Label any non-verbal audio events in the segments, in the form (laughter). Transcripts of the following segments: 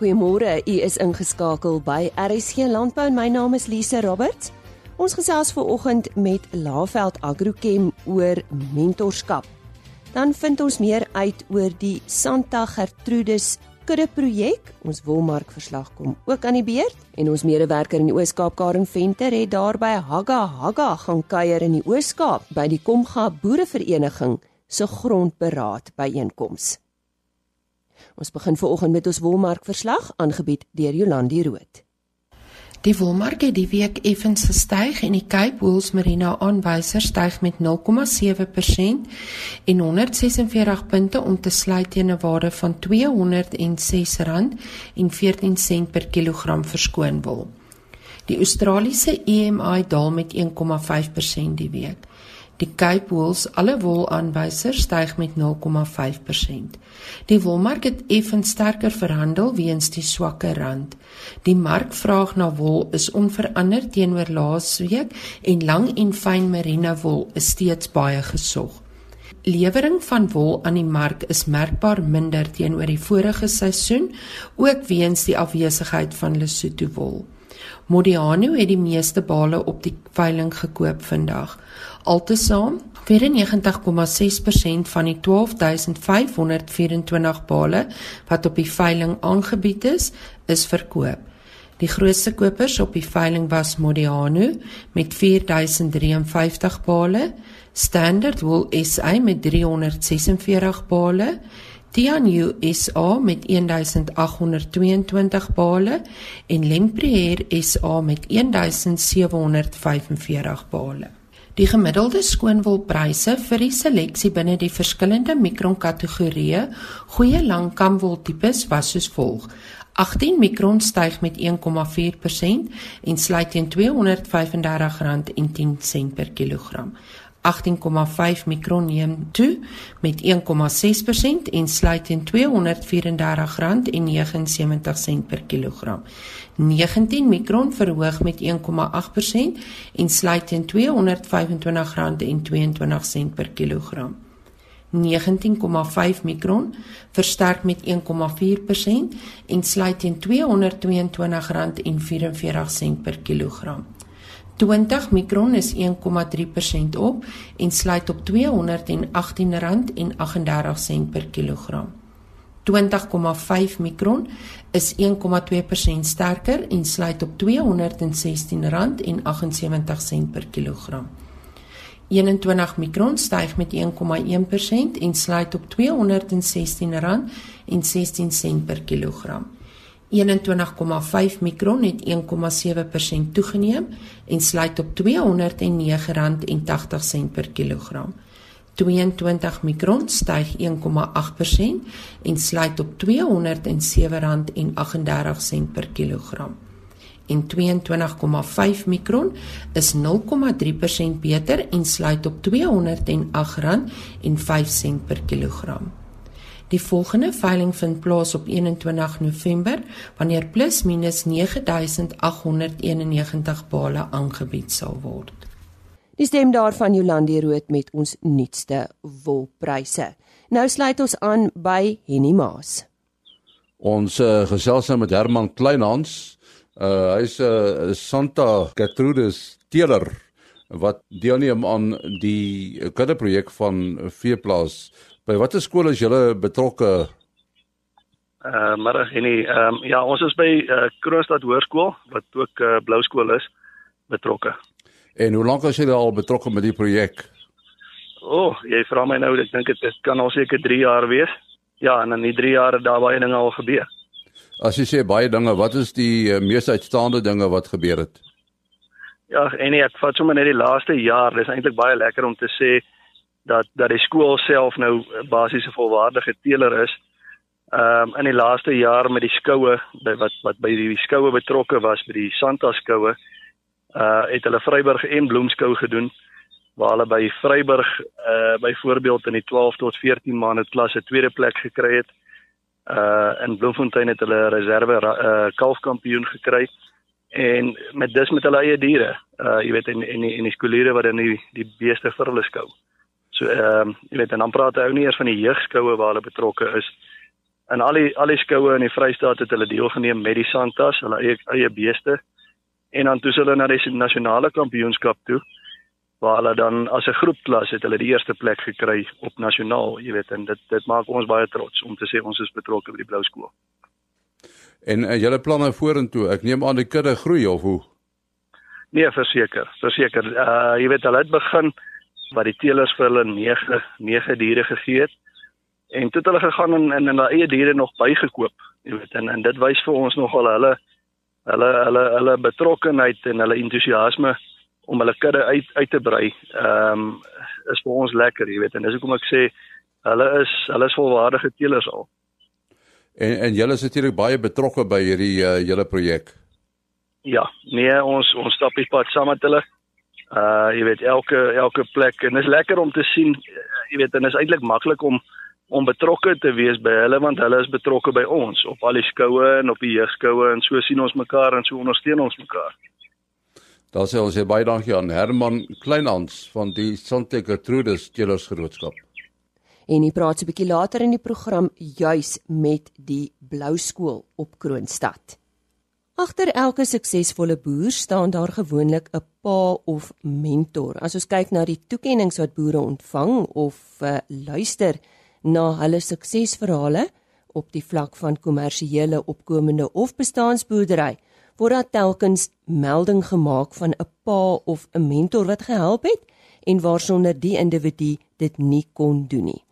Goeiemôre, u is ingeskakel by RSG Landbou en my naam is Lise Roberts. Ons gesels ver oggend met Laveld Agrochem oor mentorskap. Dan vind ons meer uit oor die Santa Gertrudis kudde projek. Ons wolmark verslag kom ook aan die beurt en ons medewerker in die Oos-Kaap Karen Venter het daarby Haga Haga gaan kuier in die Oos-Kaap by die Komga Boerevereniging se grondberaad byeenkoms. Ons begin veraloggend met ons wolmark verslag aangebied deur Jolandi Root. Die wolmark het die week effens gestyg en die Cape Wool's Merino aanwyser styg met 0,7% en 146 punte om te sluit teen 'n waarde van R206.14 per kilogram verskoon wol. Die Australiese EMI daal met 1,5% die week. Die Cape Wools alle wolaanwysers styg met 0,5%. Die wolmark het effens sterker verhandel weens die swakker rand. Die markvraag na wol is onveranderd teenoor laasweek en lang en fyn merino wol is steeds baie gesog. Lewering van wol aan die mark is merkbaar minder teenoor die vorige seisoen, ook weens die afwesigheid van Lesotho wol. Modiano het die meeste bale op die veiling gekoop vandag. Altesaam 94,6% van die 12524 bale wat op die veiling aangebied is, is verkoop. Die grootste kopers op die veiling was Modiano met 4053 bale, Standard Wool SA met 346 bale, Tianyu SA met 1822 bale en Lempriere SA met 1745 bale. Die gemiddelde skoonwolpryse vir die seleksie binne die verskillende mikron kategorieë goeie langkamwol tipes was soos volg: 18 mikron styg met 1,4% en sluit teen R235.10 per kilogram. 18,5 mikron neem toe met 1,6% en sluit teen R234.79 per kilogram. 19 mikron verhoog met 1,8% en sluit teen R225.22 per kilogram. 19,5 mikron versterk met 1,4% en sluit teen R222.44 per kilogram. 20 mikron is 1,3% op en sluit op R218.38 per kilogram. 20,5 mikron is 1,2% sterker en sluit op R216.78 per kilogram. 21 mikron styg met 1,1% en sluit op R216.16 per kilogram. 21,5 mikron het 1,7% toegeneem en sluit op R209.80 per kilogram. 22 mikron styg 1,8% en sluit op R207.38 per kilogram. En 22,5 mikron is 0,3% beter en sluit op R208.05 per kilogram. Die volgende veiling vind plaas op 21 November wanneer plus minus 9891 bale aangebied sal word. Die stem daarvan Jolandi Rood met ons nuutste wolpryse. Nou sluit ons aan by Henny Maas. Ons uh, gesels nou met Herman Kleinhans. Uh, Hy's 'n uh, Santa Gertrudis teeler wat deelneem aan die kuddeprojek van Veeplaas By watter skool is julle betrokke? Uh middag en nie. Ehm um, ja, ons is by uh, Kroonstad Hoërskool wat ook uh, Blou skool is betrokke. En hoe lank as jy al betrokke met die projek? O, oh, jy vra my nou, ek dink dit kan al seker 3 jaar wees. Ja, en in die 3 jaar het daar baie dinge al gebeur. As jy sê baie dinge, wat is die uh, mees uitstaande dinge wat gebeur het? Ja, en nee, ek vat sommer net die laaste jaar. Dit is eintlik baie lekker om te sê dat dat die skool self nou basies 'n volwaardige teeler is. Ehm um, in die laaste jaar met die skoue wat wat by die skoue betrokke was by die Santa skoue, uh het hulle Vryburg en Bloemskou gedoen waar hulle by Vryburg uh byvoorbeeld in die 12 tot 14 maande klas 'n tweede plek gekry het. Uh in Bloemfontein het hulle reserve uh kalfkampioen gekry en met dis met hulle eie diere. Uh jy weet en en die, die skooliere wat in die die beeste vir hulle skou. So ehm um, jy weet en dan praat hy ou nie eers van die jeugskoue waar hulle betrokke is. En al die al die skoue in die Vrystaat het hulle deelgeneem met die Santas, hulle eie eie beeste. En dan toe hulle na die nasionale kampioenskap toe waar hulle dan as 'n groepklas het hulle die eerste plek gekry op nasionaal, jy weet, en dit dit maak ons baie trots om te sê ons is betrokke by die Blou skool. En uh, julle planne vorentoe, ek neem aan die kudde groei of hoe? Nee, verseker, verseker. Uh jy weet hulle het begin wat die teelers vir hulle 9 9 diere gegee het. En toe het hulle gegaan en en hulle eie diere nog bygekoop, jy weet, en en dit wys vir ons nogal hulle hulle hulle hulle betrokkenheid en hulle entoesiasme om hulle kudde uit uit te brei. Ehm um, is vir ons lekker, jy weet, en dis hoekom ek sê hulle is hulle is volwaardige teelers al. En en julle is natuurlik baie betrokke by hierdie uh, hele projek. Ja, nee, ons ons stap die pad saam met hulle. Uh jy weet elke elke plek en dit is lekker om te sien, jy weet, en is eintlik maklik om om betrokke te wees by hulle want hulle is betrokke by ons op al die skoue en op die jeugskoue en so sien ons mekaar en so ondersteun ons mekaar. Daar sê ons baie dankie aan Herman Kleinhans van die Sante Gertrudis Telersgenootskap. En hy praat 'n bietjie later in die program juis met die Blou skool op Kroonstad. Agter elke suksesvolle boer staan daar gewoonlik 'n pa of mentor. As ons kyk na die toekenninge wat boere ontvang of uh, luister na hulle suksesverhale op die vlak van kommersiële opkomende of bestaansboerdery, word daar telkens melding gemaak van 'n pa of 'n mentor wat gehelp het en waarsonder die individu dit nie kon doen nie.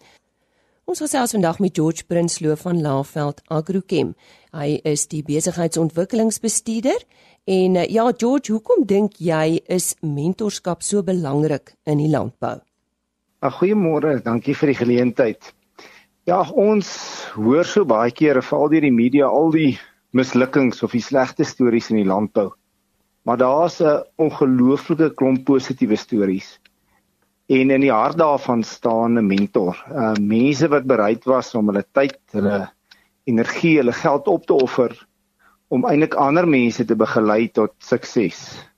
Ons gesels vandag met George Prinsloo van Laveld Agrochem. Hy is die besigheidsontwikkelingsbestuurder en eh, ja George, hoekom dink jy is mentorskap so belangrik in die landbou? Goeiemôre, dankie vir die geleentheid. Ja, ons hoor so baie kere veral deur die media al die mislukkings of die slegte stories in die landbou. Maar daar's 'n ongelooflike klomp positiewe stories. En in die hart daarvan staan 'n mentor, uh mense wat bereid was om hulle tyd, hulle energie, hulle geld op te offer om eintlik ander mense te begelei tot sukses.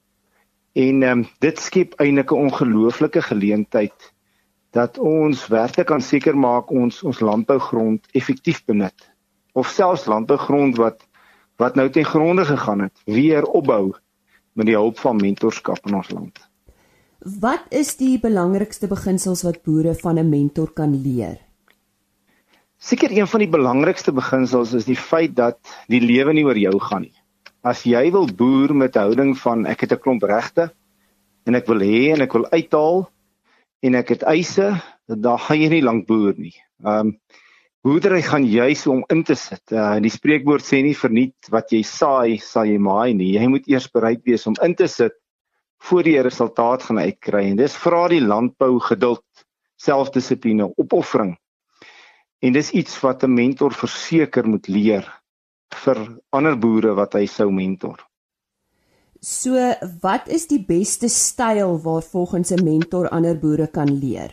En um dit skep eintlik 'n ongelooflike geleentheid dat ons werklik kan seker maak ons ons landbougrond effektief benut of selfs landbougrond wat wat nou ten gronde gegaan het, weer opbou met die hulp van mentorskap in ons land. Wat is die belangrikste beginsels wat boere van 'n mentor kan leer? Seker een van die belangrikste beginsels is die feit dat die lewe nie oor jou gaan nie. As jy wil boer met 'n houding van ek het 'n klomp regte en ek wil hê en ek wil uithaal en ek het eise, dan gaan jy nie lank boer nie. Ehm um, Boerdery gaan juis om in te sit. Uh die spreekwoord sê nie verniet wat jy saai, sal jy maai nie. Jy moet eers bereid wees om in te sit voor jy 'n resultaat gaan uitkry. En dis vra die landbou geduld, selfdissipline, opoffering. En dis iets wat 'n mentor verseker moet leer vir ander boere wat hy sou mentor. So, wat is die beste styl waar volgens 'n mentor ander boere kan leer?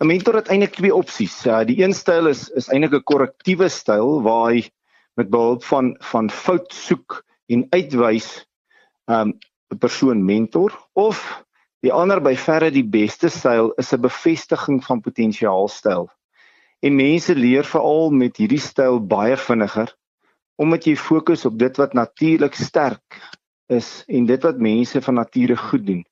'n mentor het eintlik twee opsies. Uh, die een styl is is eintlik 'n korrektiewe styl waar hy met behulp van van fout soek en uitwys um 'n persoon mentor of die ander by verre die beste styl is 'n bevestiging van potensiaal styl. En mense leer veral met hierdie styl baie vinniger omdat jy fokus op dit wat natuurlik sterk is en dit wat mense van nature goed doen.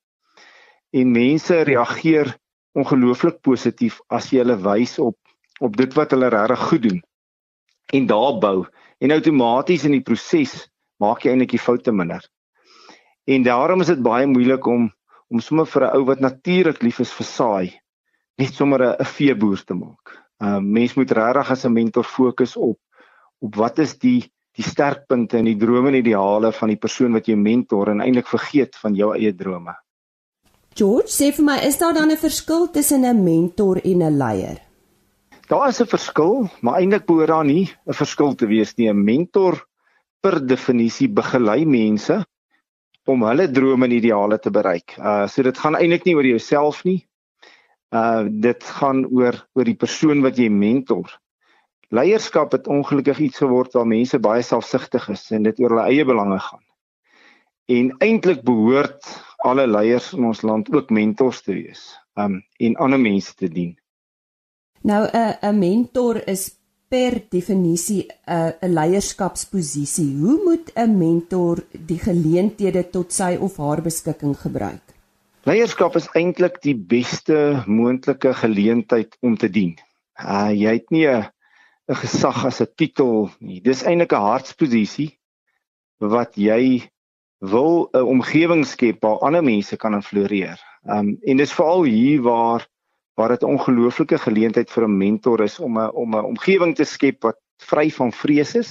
En mense reageer ongelooflik positief as jy hulle wys op op dit wat hulle regtig goed doen en daar bou en outomaties in die proses maak jy eintlik die foute minder. En daarom is dit baie moeilik om om sommer vir 'n ou wat natuurlik lief is vir saai net sommer 'n veeboer te maak. 'n uh, Mens moet regtig as 'n mentor fokus op op wat is die die sterkpunte en die drome en ideale van die persoon wat jy mentor en eintlik vergeet van jou eie drome. George, sê vir my, is daar dan 'n verskil tussen 'n mentor en 'n leier? Daar is 'n verskil, maar eintlik behoort daar nie 'n verskil te wees nie. 'n Mentor per definisie begelei mense om hulle drome en ideale te bereik. Uh so dit gaan eintlik nie oor jouself nie. Uh dit gaan oor oor die persoon wat jy mentor. Leierskap het ongelukkig iets geword waar mense baie selfsugtig is en dit oor hulle eie belange gaan. En eintlik behoort alle leiers in ons land ook mentors te wees um en ander mense te dien. Nou 'n 'n mentor is per definisie 'n 'n leierskapsposisie. Hoe moet 'n mentor die geleenthede tot sy of haar beskikking gebruik? Leierskap is eintlik die beste moontlike geleentheid om te dien. Uh jy het nie 'n 'n gesag as 'n titel nie. Dis eintlik 'n hartsposisie wat jy wil 'n omgewing skep waar ander mense kan floreer. Um en dis veral hier waar waar dit 'n ongelooflike geleentheid vir 'n mentor is om 'n om 'n omgewing te skep wat vry van vrees is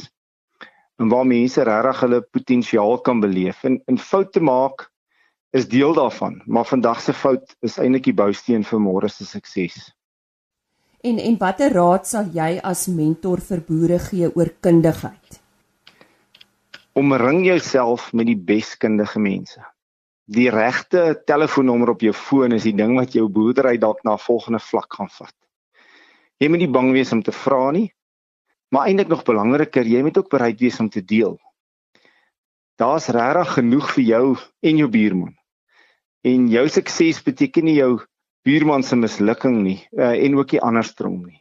en waar mense regtig hulle potensiaal kan beleef. En 'n fout te maak is deel daarvan, maar vandag se fout is eintlik die bousteen vir môre se sukses. En en watter raad sal jy as mentor vir boere gee oor kundigheid? omring jouself met die beskundige mense. Die regte telefoonnommer op jou foon is die ding wat jou boerdery dalk na 'n volgende vlak gaan vat. Jy moet nie bang wees om te vra nie, maar eintlik nog belangriker, jy moet ook bereid wees om te deel. Daar's regtig genoeg vir jou en jou buurman. En jou sukses beteken nie jou buurman se mislukking nie, uh, en ook nie andersom nie.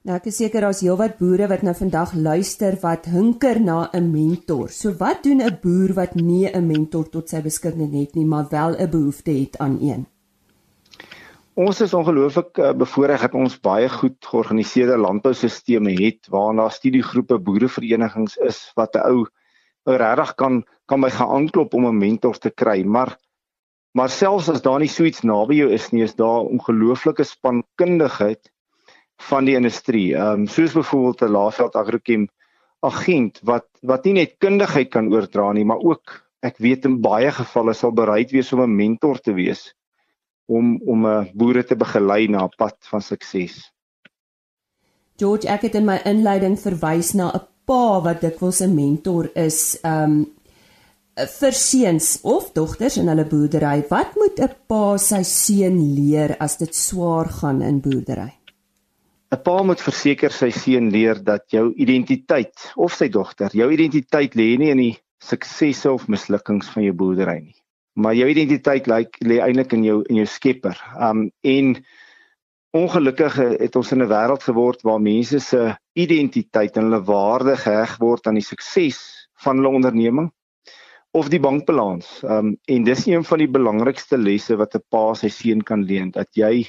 Nou ek is seker daar's heelwat boere wat nou vandag luister wat hunker na 'n mentor. So wat doen 'n boer wat nie 'n mentor tot sy beskikking het nie, maar wel 'n behoefte het aan een? Ons is ongelooflik uh, bevoordeel dat ons baie goed georganiseerde landboustelsels het waar daar studiegroepe, boereverenigings is wat 'n ou regtig kan kan by gaan aanklop om 'n mentor te kry, maar maar selfs as daar nie so iets naby jou is nie, is daar ongelooflike spankundigheid van die industrie. Ehm um, soos byvoorbeeld 'n Laveld Agrochem agent wat wat nie net kundigheid kan oordra nie, maar ook ek weet in baie gevalle sal bereid wees om 'n mentor te wees om om 'n uh, boere te begelei na 'n pad van sukses. George, ek het in my inleiding verwys na 'n pa wat dikwels 'n mentor is, ehm um, vir seuns of dogters in hulle boerdery. Wat moet 'n pa sy seun leer as dit swaar gaan in boerdery? 'n Pa moet verseker sy seun leer dat jou identiteit of sy dogter, jou identiteit lê nie in die suksesse of mislukkings van jou boerdery nie, maar jou identiteit lê lê eintlik in jou in jou Skepper. Um en ongelukkig het ons in 'n wêreld geword waar mense se identiteit en hulle waarde geheg word aan die sukses van hulle onderneming of die bankbalans. Um en dis een van die belangrikste lesse wat 'n pa sy seun kan leer dat jy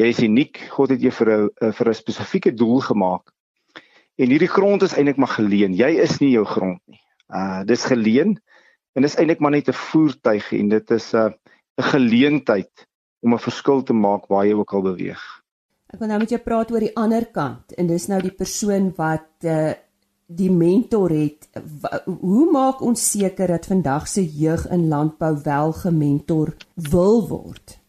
Jy is uniek. God het jou vir 'n vir 'n spesifieke doel gemaak. En hierdie grond is eintlik maar geleen. Jy is nie jou grond nie. Uh dis geleen en dis eintlik maar net 'n voertuig en dit is 'n uh, 'n geleentheid om 'n verskil te maak waar jy ook al beweeg. Ek wil nou met jou praat oor die ander kant en dis nou die persoon wat uh die mentor het. Hoe maak ons seker dat vandag se jeug in landbou wel gementor wil word?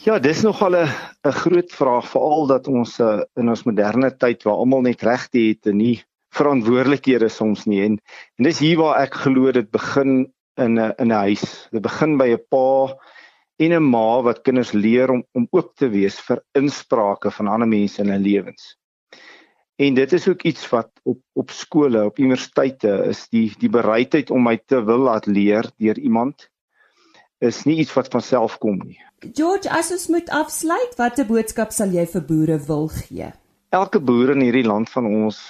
Ja, dis nogal 'n 'n groot vraag veral dat ons uh, in ons moderne tyd waar almal net regte het en nie verantwoordelikhede soms nie en en dis hier waar ek glo dit begin in 'n in 'n huis. Dit begin by 'n pa en 'n ma wat kinders leer om om oop te wees vir insprake van ander mense in hulle lewens. En dit is ook iets wat op op skole, op universiteite is die die bereidheid om my te wil laat leer deur iemand is nie iets wat van self kom nie. George, as ons moet afsluit, watter boodskap sal jy vir boere wil gee? Elke boer in hierdie land van ons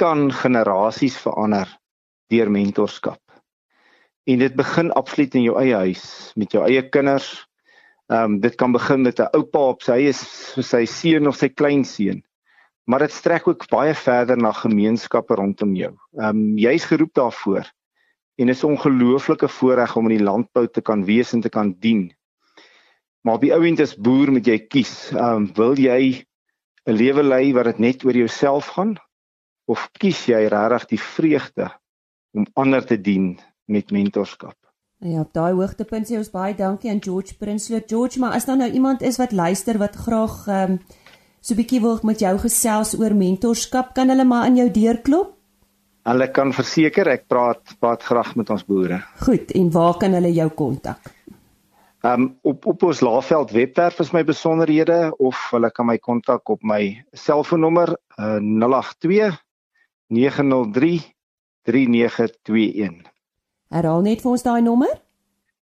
kan generasies verander deur mentorskap. En dit begin absoluut in jou eie huis met jou eie kinders. Ehm um, dit kan begin met 'n oupa op sy is sy seun of sy kleinseun. Maar dit strek ook baie verder na gemeenskappe rondom jou. Ehm um, jy's geroep daarvoor en is 'n ongelooflike voorreg om in die landbou te kan wees en te kan dien. Maar op die ou end as boer moet jy kies. Ehm um, wil jy 'n lewe lei wat dit net oor jouself gaan of kies jy regtig die vreugde om ander te dien met mentorskap? Ja, op daai hoogtepunt sê ons baie dankie aan George Prinsloo. George, maar as daar nou iemand is wat luister wat graag ehm um, so 'n bietjie wil met jou gesels oor mentorskap, kan hulle maar aan jou deur klop? Hulle kan verseker ek praat praat graag met ons boere. Goed, en waar kan hulle jou kontak? Ehm um, op op ons Laaveld webwerf is my besonderhede of hulle kan my kontak op my selfoonnommer uh, 082 903 3921. Herhaal net vir ons daai nommer?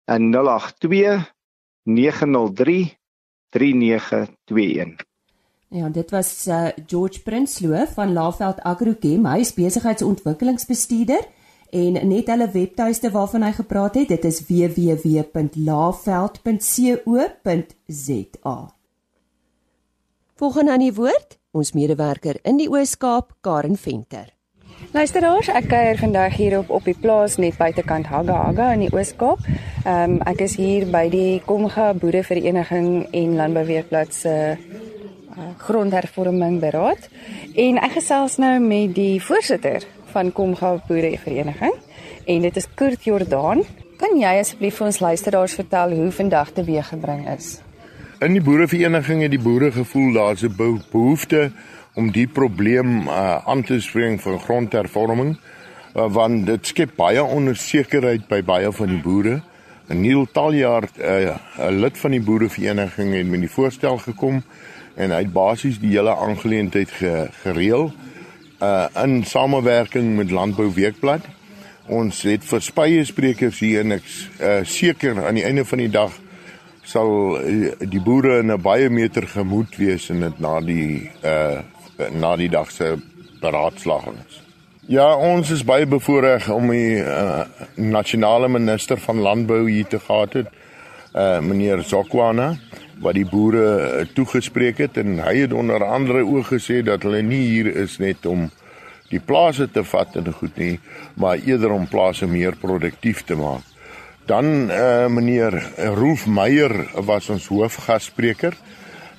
082 903 3921. Ja, dit was uh, George Prinsloo van Laveld Agrochem. Hy is besigheidsontwikkelingsbestuurder en net hulle webtuiste waarvan hy gepraat het, dit is www.laveld.co.za. Volgens aan die woord, ons medewerker in die Oos-Kaap, Karen Venter. Luisteraars, ek kuier vandag hier op op die plaas net buitekant Haga Haga in die Oos-Kaap. Ehm um, ek is hier by die Komga Boerevereniging en Landbouweekblad se uh, grondhervorming beraad en ek gesels nou met die voorsitter van Komga Boerevereniging en dit is Kurt Jordaan. Kan jy asseblief vir ons luisteraars vertel hoe vandag te weeg gebring is? In die boerevereniging het die boere gevoel daar's 'n behoefte om die probleem uh, aan te spreek van grondhervorming uh, want dit skep baie onsekerheid by baie van die boere. Neil Taljaard, uh, 'n lid van die boerevereniging het met die voorstel gekom en hy het basies die hele aangeleentheid ge, gereël uh, in samewerking met Landbou Weekblad. Ons het verspreie sprekers hier en ek uh, seker aan die einde van die dag sal uh, die boere in 'n baie meter gemoed wees en dit na die uh, na die dag se beraadslagings. Ja, ons is baie bevoorreg om die uh, nasionale minister van landbou hier te gehad het, uh, meneer Zokwana, wat die boere uh, toegespreek het en hy het onder andere ook gesê dat hulle nie hier is net om die plase te vat en goed nie, maar eerder om plase meer produktief te maak. Dan uh, meneer Rolf Meyer was ons hoofgasspreker.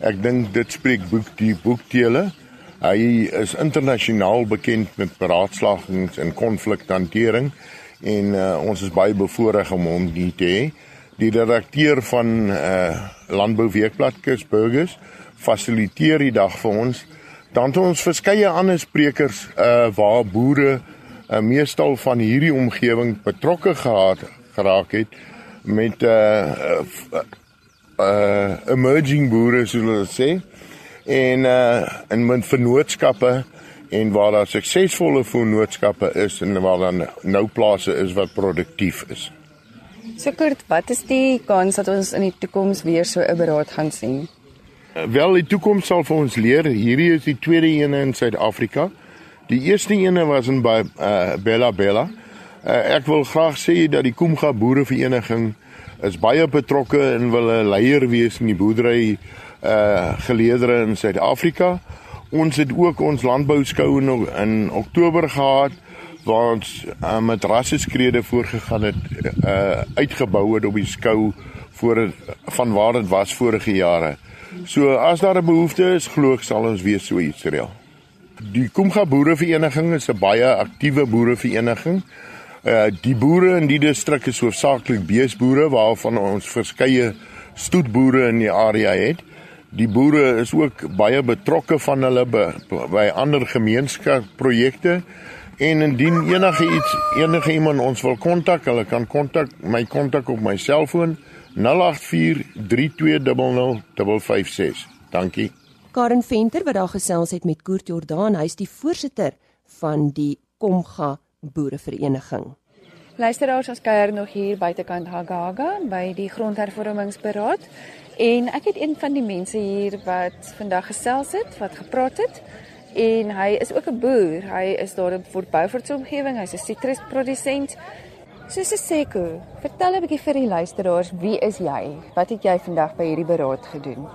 Ek dink dit spreek boek die boektele. Hy is internasionaal bekend met beraadslagings en konflikhantering en uh, ons is baie bevoorreg om hom hier te hê. Die direkteur van uh, Landbou Weekblad Kus Burgers fasiliteer die dag vir ons. Dan het ons verskeie ander sprekers uh waar boere uh, meestal van hierdie omgewing betrokke gehad geraak het met uh uh, uh emerging boere soos hulle sê en uh in min vennootskappe en waar daar suksesvolle vennootskappe is en waar dan nou plase is wat produktief is. So kort, wat is die kans dat ons in die toekoms weer so 'n beraad gaan sien? Uh, wel, die toekoms sal vir ons leer. Hierdie is die tweede een in Suid-Afrika. Die eerste een was in by uh Bella Bella. Uh, ek wil graag sê dat die Kumga Boerevereniging is baie betrokke en wil 'n leier wees in die boerdery uh geleedere in Suid-Afrika. Ons het ook ons landbouskou in, in Oktober gehad waar ons uh, met rasseskrede voorgegaan het uh uitgebou het op die skou voor van waar dit was vorige jare. So as daar 'n behoefte is, glo ek sal ons weer so iets reël. Die Kumga Boerevereniging is 'n baie aktiewe boerevereniging. Uh die boere in die distrik is hoofsaaklik beesboere waarvan ons verskeie stoetboere in die area het. Die boere is ook baie betrokke van hulle by, by ander gemeenskapsprojekte en indien enige iets enige iemand ons wil kontak, hulle kan kontak my kontak op my selfoon 0843200556. Dankie. Karen Venter wat daar gesels het met Koert Jordaan, hy's die voorsitter van die Komga Boerevereniging. Luisteraars, ons kuier nog hier buitekant Hagaga by die grondhervormingsberaad En ek het een van die mense hier wat vandag gesels het, wat gepraat het. En hy is ook 'n boer. Hy is daar in Fort Beaufort se omgewing. Hy's 'n sitrusprodusent. Soos Seseko, vertel 'n bietjie vir die luisteraars, wie is jy? Wat het jy vandag by hierdie beraad gedoen?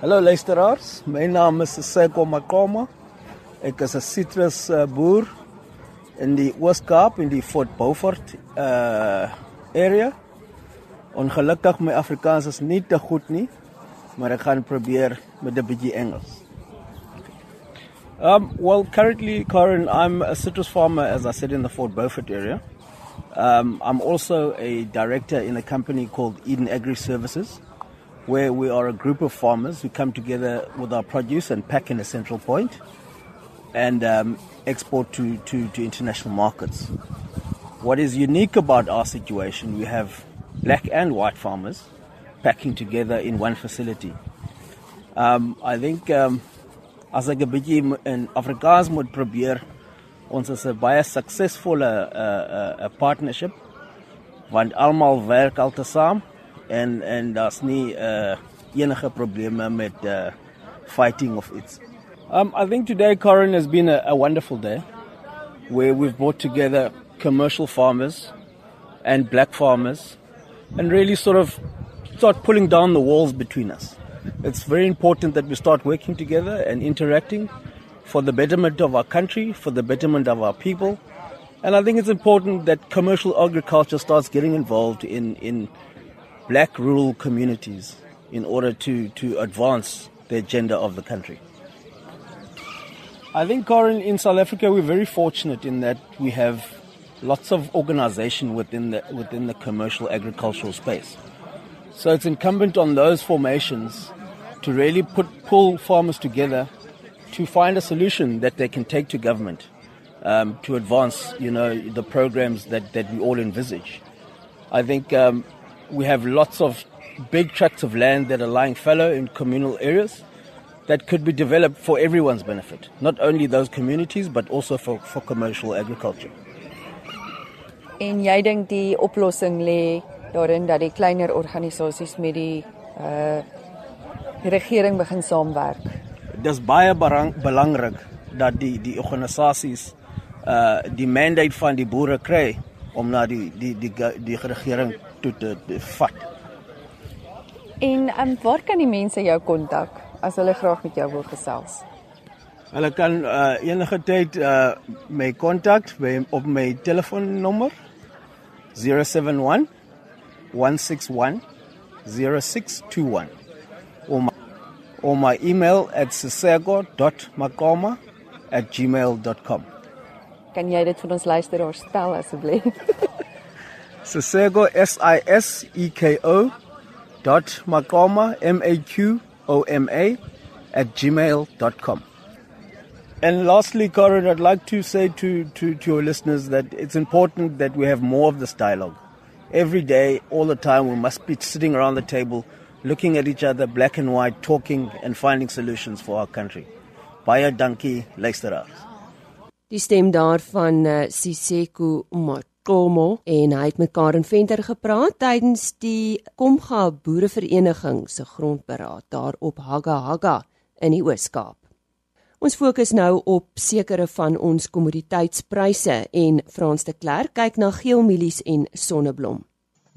Hallo luisteraars, my naam is Seseko Makoma. Ek is 'n sitrus uh, boer in die Oos-Kaap in die Fort Beaufort uh area. Ongelukkig my Afrikaans is nie te goed nie, maar ek gaan probeer met 'n bietjie Engels. Um well currently Karen I'm a citrus farmer as I said in the Fort Beaufort area. Um I'm also a director in a company called Eden Agri Services where we are a group of farmers who come together with our produce and pack in a central point and um, export to, to, to international markets. What is unique about our situation, we have black and white farmers packing together in one facility. Um I think um as ek 'n bietjie in Afrikaans moet probeer ons is 'n baie suksesvolle 'n uh, 'n uh, partnership want almal werk altesaam en en daar's nie uh enige probleme met uh fighting of it. Um, I think today, Corin, has been a, a wonderful day where we've brought together commercial farmers and black farmers and really sort of start pulling down the walls between us. It's very important that we start working together and interacting for the betterment of our country, for the betterment of our people. And I think it's important that commercial agriculture starts getting involved in, in black rural communities in order to, to advance the agenda of the country. I think, Corin, in South Africa, we're very fortunate in that we have lots of organization within the, within the commercial agricultural space. So it's incumbent on those formations to really put, pull farmers together to find a solution that they can take to government um, to advance, you know, the programs that, that we all envisage. I think um, we have lots of big tracts of land that are lying fallow in communal areas that could be developed for everyone's benefit, not only those communities but also for, for commercial agriculture. En jy dink die oplossing lê daarin dat die kleiner organisasies met die uh die regering begin saamwerk. Dis baie belangrik dat die die organisasies uh die mandate van die boere kry om na die die die die, die regering toe te, te vat. En um, waar kan die mense jou kontak as hulle graag met jou wil gesels? Hulle kan uh, enige tyd uh, my kontak op my telefoonnommer 071 161 0621 or my, or my email at sisego.makoma@gmail.com. Kan jy dit vir ons luisteraars spel asseblief? (laughs) Sisego S I S E K O dot makoma M A Q O M A at gmail.com. And lastly, Corin, I'd like to say to, to, to your listeners that it's important that we have more of this dialogue. Every day, all the time, we must be sitting around the table, looking at each other, black and white, talking and finding solutions for our country. Baie dankie, luisteraars. Die stem daarvan uh, Siseko Makomo en hy het met Karen Venter gepraat tydens die Komga Boerevereniging se grondberaad daar op Haga Haga in die Oos-Kaap. Ons fokus nou op sekere van ons kommoditeitspryse en Frans de Klerk kyk na geelmielies en sonneblom.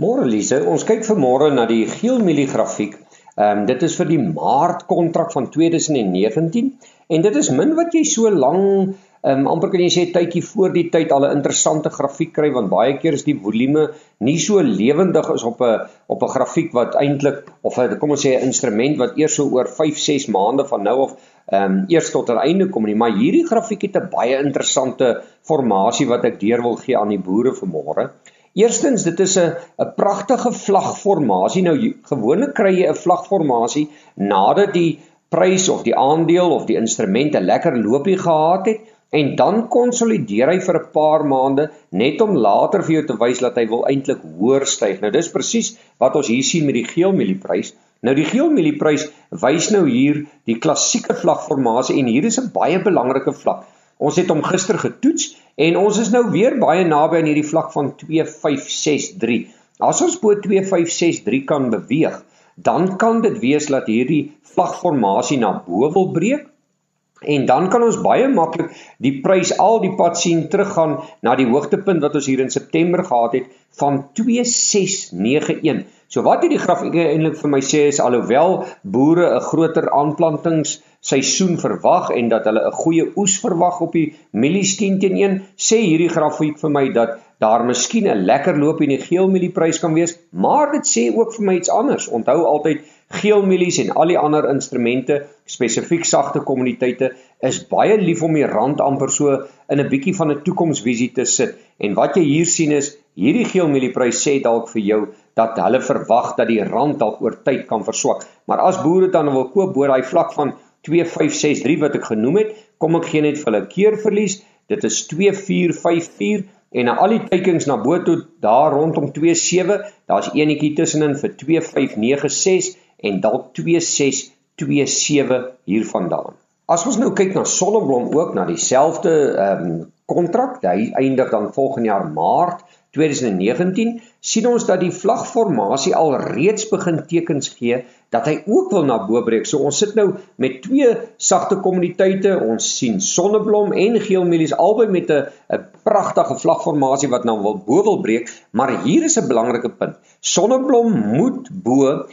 Môre Lise, ons kyk vanmôre na die geelmielie grafiek. Ehm um, dit is vir die Maart kontrak van 2019 en dit is min wat jy so lank Ehm um, amper kan jy sê tydjie voor die tyd al 'n interessante grafiek kry want baie keer is die volume nie so lewendig as op 'n op 'n grafiek wat eintlik of kom ons sê 'n instrument wat eers so oor 5, 6 maande van nou af ehm um, eers tot 'n einde kom nie, maar hierdie grafiek het 'n baie interessante formasie wat ek deur wil gee aan die boere vanmôre. Eerstens, dit is 'n 'n pragtige vlagformasie. Nou gewoonlik kry jy 'n vlagformasie nadat die prys of die aandeel of die instrument 'n lekker loopie gehad het en dan konsolideer hy vir 'n paar maande net om later vir jou te wys dat hy wil eintlik hoër styg. Nou dis presies wat ons hier sien met die geel mielieprys. Nou die geel mielieprys wys nou hier die klassieke vlakformasie en hier is 'n baie belangrike vlak. Ons het hom gister getoets en ons is nou weer baie naby aan hierdie vlak van 2563. As ons bo 2563 kan beweeg, dan kan dit wees dat hierdie vlakformasie na bo wil breek En dan kan ons baie maklik die prys al die pad sien teruggaan na die hoogtepunt wat ons hier in September gehad het van 2691. So wat hierdie grafiek eintlik vir my sê is alhoewel boere 'n groter aanplantings seisoen verwag en dat hulle 'n goeie oes verwag op die mielies 10 teen 1, sê hierdie grafiek vir my dat daar miskien 'n lekker loop in die geel mielieprys kan wees, maar dit sê ook vir my iets anders. Onthou altyd geelmielies en al die ander instrumente, spesifiek sagte kommuniteite, is baie lief om die rand amper so in 'n bietjie van 'n toekomsvisie te sit. En wat jy hier sien is hierdie geelmielie-prys sê dalk vir jou dat hulle verwag dat die rand dalk oor tyd kan verswak. Maar as boere dan wil koop bo daai vlak van 2563 wat ek genoem het, kom ek gee net vir hulle keerverlies. Dit is 2454 en na al die teikens na bo toe daar rondom 27, daar's eenetjie tussenin vir 2596 en dalk 2627 hiervandaan. As ons nou kyk na Sonneblom ook na dieselfde ehm um, kontrak, hy eindig dan volgende jaar Maart 2019 sien ons dat die vlagformasie al reeds begin tekens gee dat hy ook wil na bo breek. So ons sit nou met twee sagte kommuniteite. Ons sien Sonneblom en Geelmielies albei met 'n 'n pragtige vlagformasie wat nou wil bo wil breek, maar hier is 'n belangrike punt. Sonneblom moet bo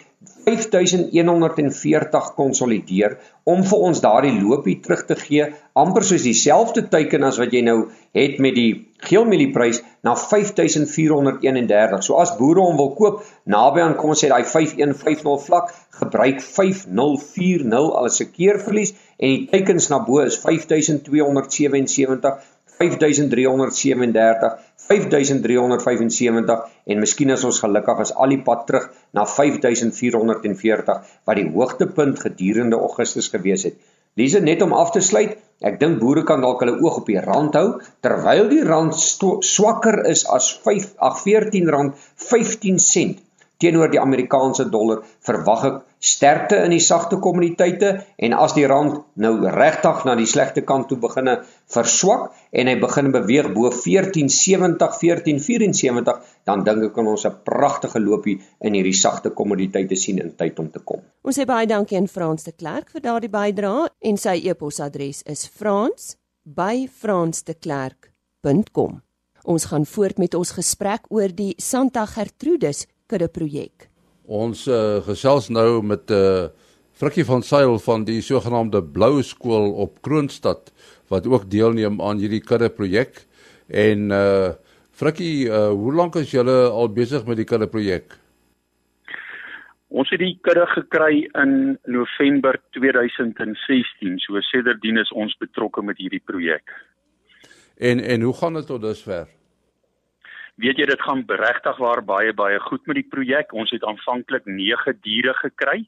5140 konsolideer om vir ons daardie loopie terug te gee amper soos dieselfde teiken as wat jy nou het met die geelmielie-prys na 5431. So as boere hom wil koop naby aan kom ons sê daai 5150 vlak, gebruik 5040 as 'n keerverlies en die teikens na bo is 5277 5337 5375 en miskien as ons gelukkig is al die pad terug na 5440 wat die hoogtepunt gedurende Augustus gewees het. Lise net om af te sluit, ek dink boere kan dalk hulle oog op die rand hou terwyl die rand swakker is as 5 ag 14 rand 15 sent teenoor die Amerikaanse dollar verwag ek sterkte in die sagte kommuniteite en as die rand nou regtig na die slegte kant toe beginne verswak en hy begin beweeg bo 1470 1474 dan dink ek kan ons 'n pragtige loopie in hierdie sagte kommuniteite sien in tyd om te kom. Ons sê baie dankie aan Frans de Klerk vir daardie bydrae en sy e-posadres is frans@fransdeklerk.com. Ons gaan voort met ons gesprek oor die Santa Gertrudis kudde projek. Ons uh, gesels nou met 'n uh, eh, Frikkie van Sail van die sogenaamde Blou skool op Kroonstad wat ook deelneem aan hierdie kudde projek. En uh Frikkie, uh, hoe lank is julle al besig met die kudde projek? Ons het die kudde gekry in November 2016. So sedertdien is ons betrokke met hierdie projek. En en hoe gaan dit tot dusver? Weet jy dit gaan regtig waar baie baie goed met die projek. Ons het aanvanklik 9 diere gekry.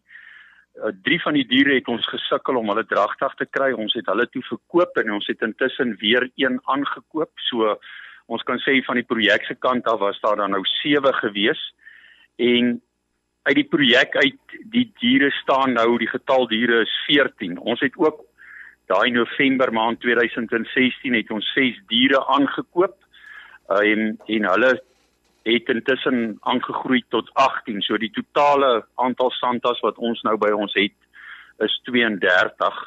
Uh, drie van die diere het ons gesukkel om hulle dragtig te kry. Ons het hulle toe verkoop en ons het intussen weer een aangekoop. So ons kan sê van die projek se kant af was daar dan nou 7 gewees. En uit die projek uit die diere staan nou die getal diere is 14. Ons het ook daai November maand 2016 het ons 6 diere aangekoop en en hulle het intussen aangegroei tot 18. So die totale aantal santas wat ons nou by ons het is 32.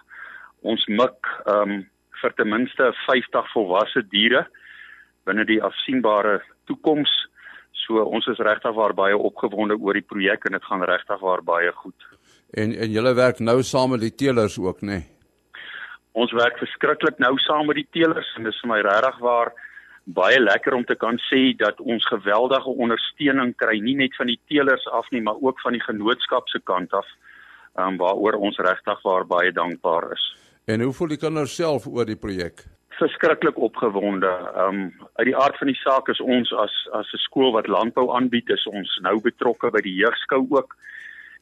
Ons mik ehm um, vir ten minste 50 volwasse diere binne die afsienbare toekoms. So ons is regtig waar baie opgewonde oor die projek en dit gaan regtig waar baie goed. En en julle werk nou saam met die teelers ook, nê? Nee? Ons werk verskriklik nou saam met die teelers en dis vir my regtig waar baie lekker om te kan sê dat ons geweldige ondersteuning kry nie net van die teelers af nie maar ook van die genootskap se kant af um, waaroor ons regtig waar baie dankbaar is. En hoe voel die kinders self oor die projek? Verskriklik opgewonde. Um uit die aard van die saak is ons as as 'n skool wat landbou aanbied is ons nou betrokke by die jeugskou ook.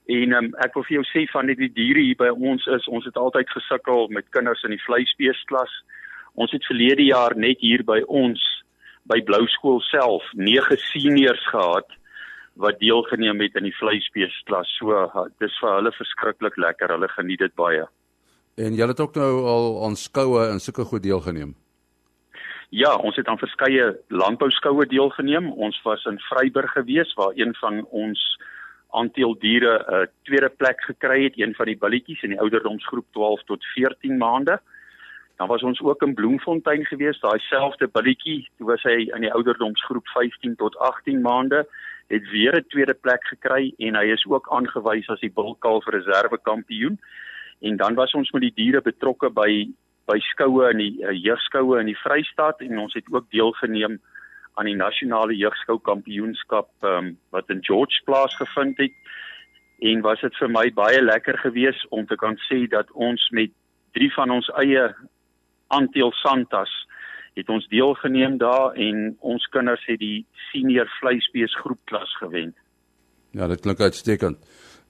En um, ek wil vir jou sê van die diere hier by ons is ons het altyd gesukkel met kinders in die vleisbeesklas. Ons het verlede jaar net hier by ons by Blou skool self 9 seniors gehad wat deelgeneem het aan die vleisbeesklas. So dis vir hulle verskriklik lekker. Hulle geniet dit baie. En julle het ook nou al aan skoue en sulke goed deelgeneem. Ja, ons het aan verskeie landbouskoue deelgeneem. Ons was in Vryburg gewees waar een van ons aantal diere 'n uh, tweede plek gekry het, een van die billetjies in die ouderdomsgroep 12 tot 14 maande. Dan was ons ook in Bloemfontein gewees, daai selfde billetjie, toe was hy in die ouderdomsgroep 15 tot 18 maande, het weer 'n tweede plek gekry en hy is ook aangewys as die bulkalf reserve kampioen. En dan was ons met die diere betrokke by by skoue in die uh, jeugskoue in die Vrystaat en ons het ook deelgeneem aan die nasionale jeugskou kampioenskap um, wat in George plaasgevind het. En was dit vir my baie lekker geweest om te kan sê dat ons met drie van ons eie Antiel Santas het ons deelgeneem daar en ons kinders het die senior vleisbees groepklas gewen. Ja, dit klink uitstekend.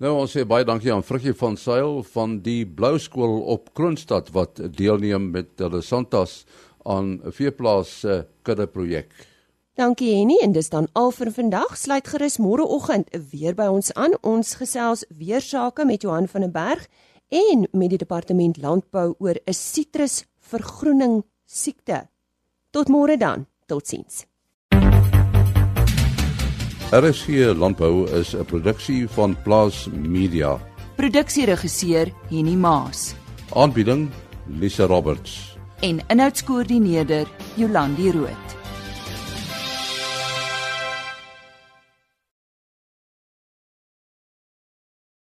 Nou ons sê baie dankie aan Frikkie van Sail van die Blou skool op Kroonstad wat deelneem met hulle Santas aan 'n veeplaas se kudde projek. Dankie Henny en dis dan al vir vandag. Sluit gerus môreoggend weer by ons aan. Ons gesels weer sake met Johan van der Berg en met die departement landbou oor 'n sitrus vergroening siekte. Tot môre dan. Totsiens. RSG Landbou is 'n produksie van Plaas Media. Produksieregisseur Henny Maas Aanbieding Lisa Roberts. en inhoudskoördineerder Jolandi Root.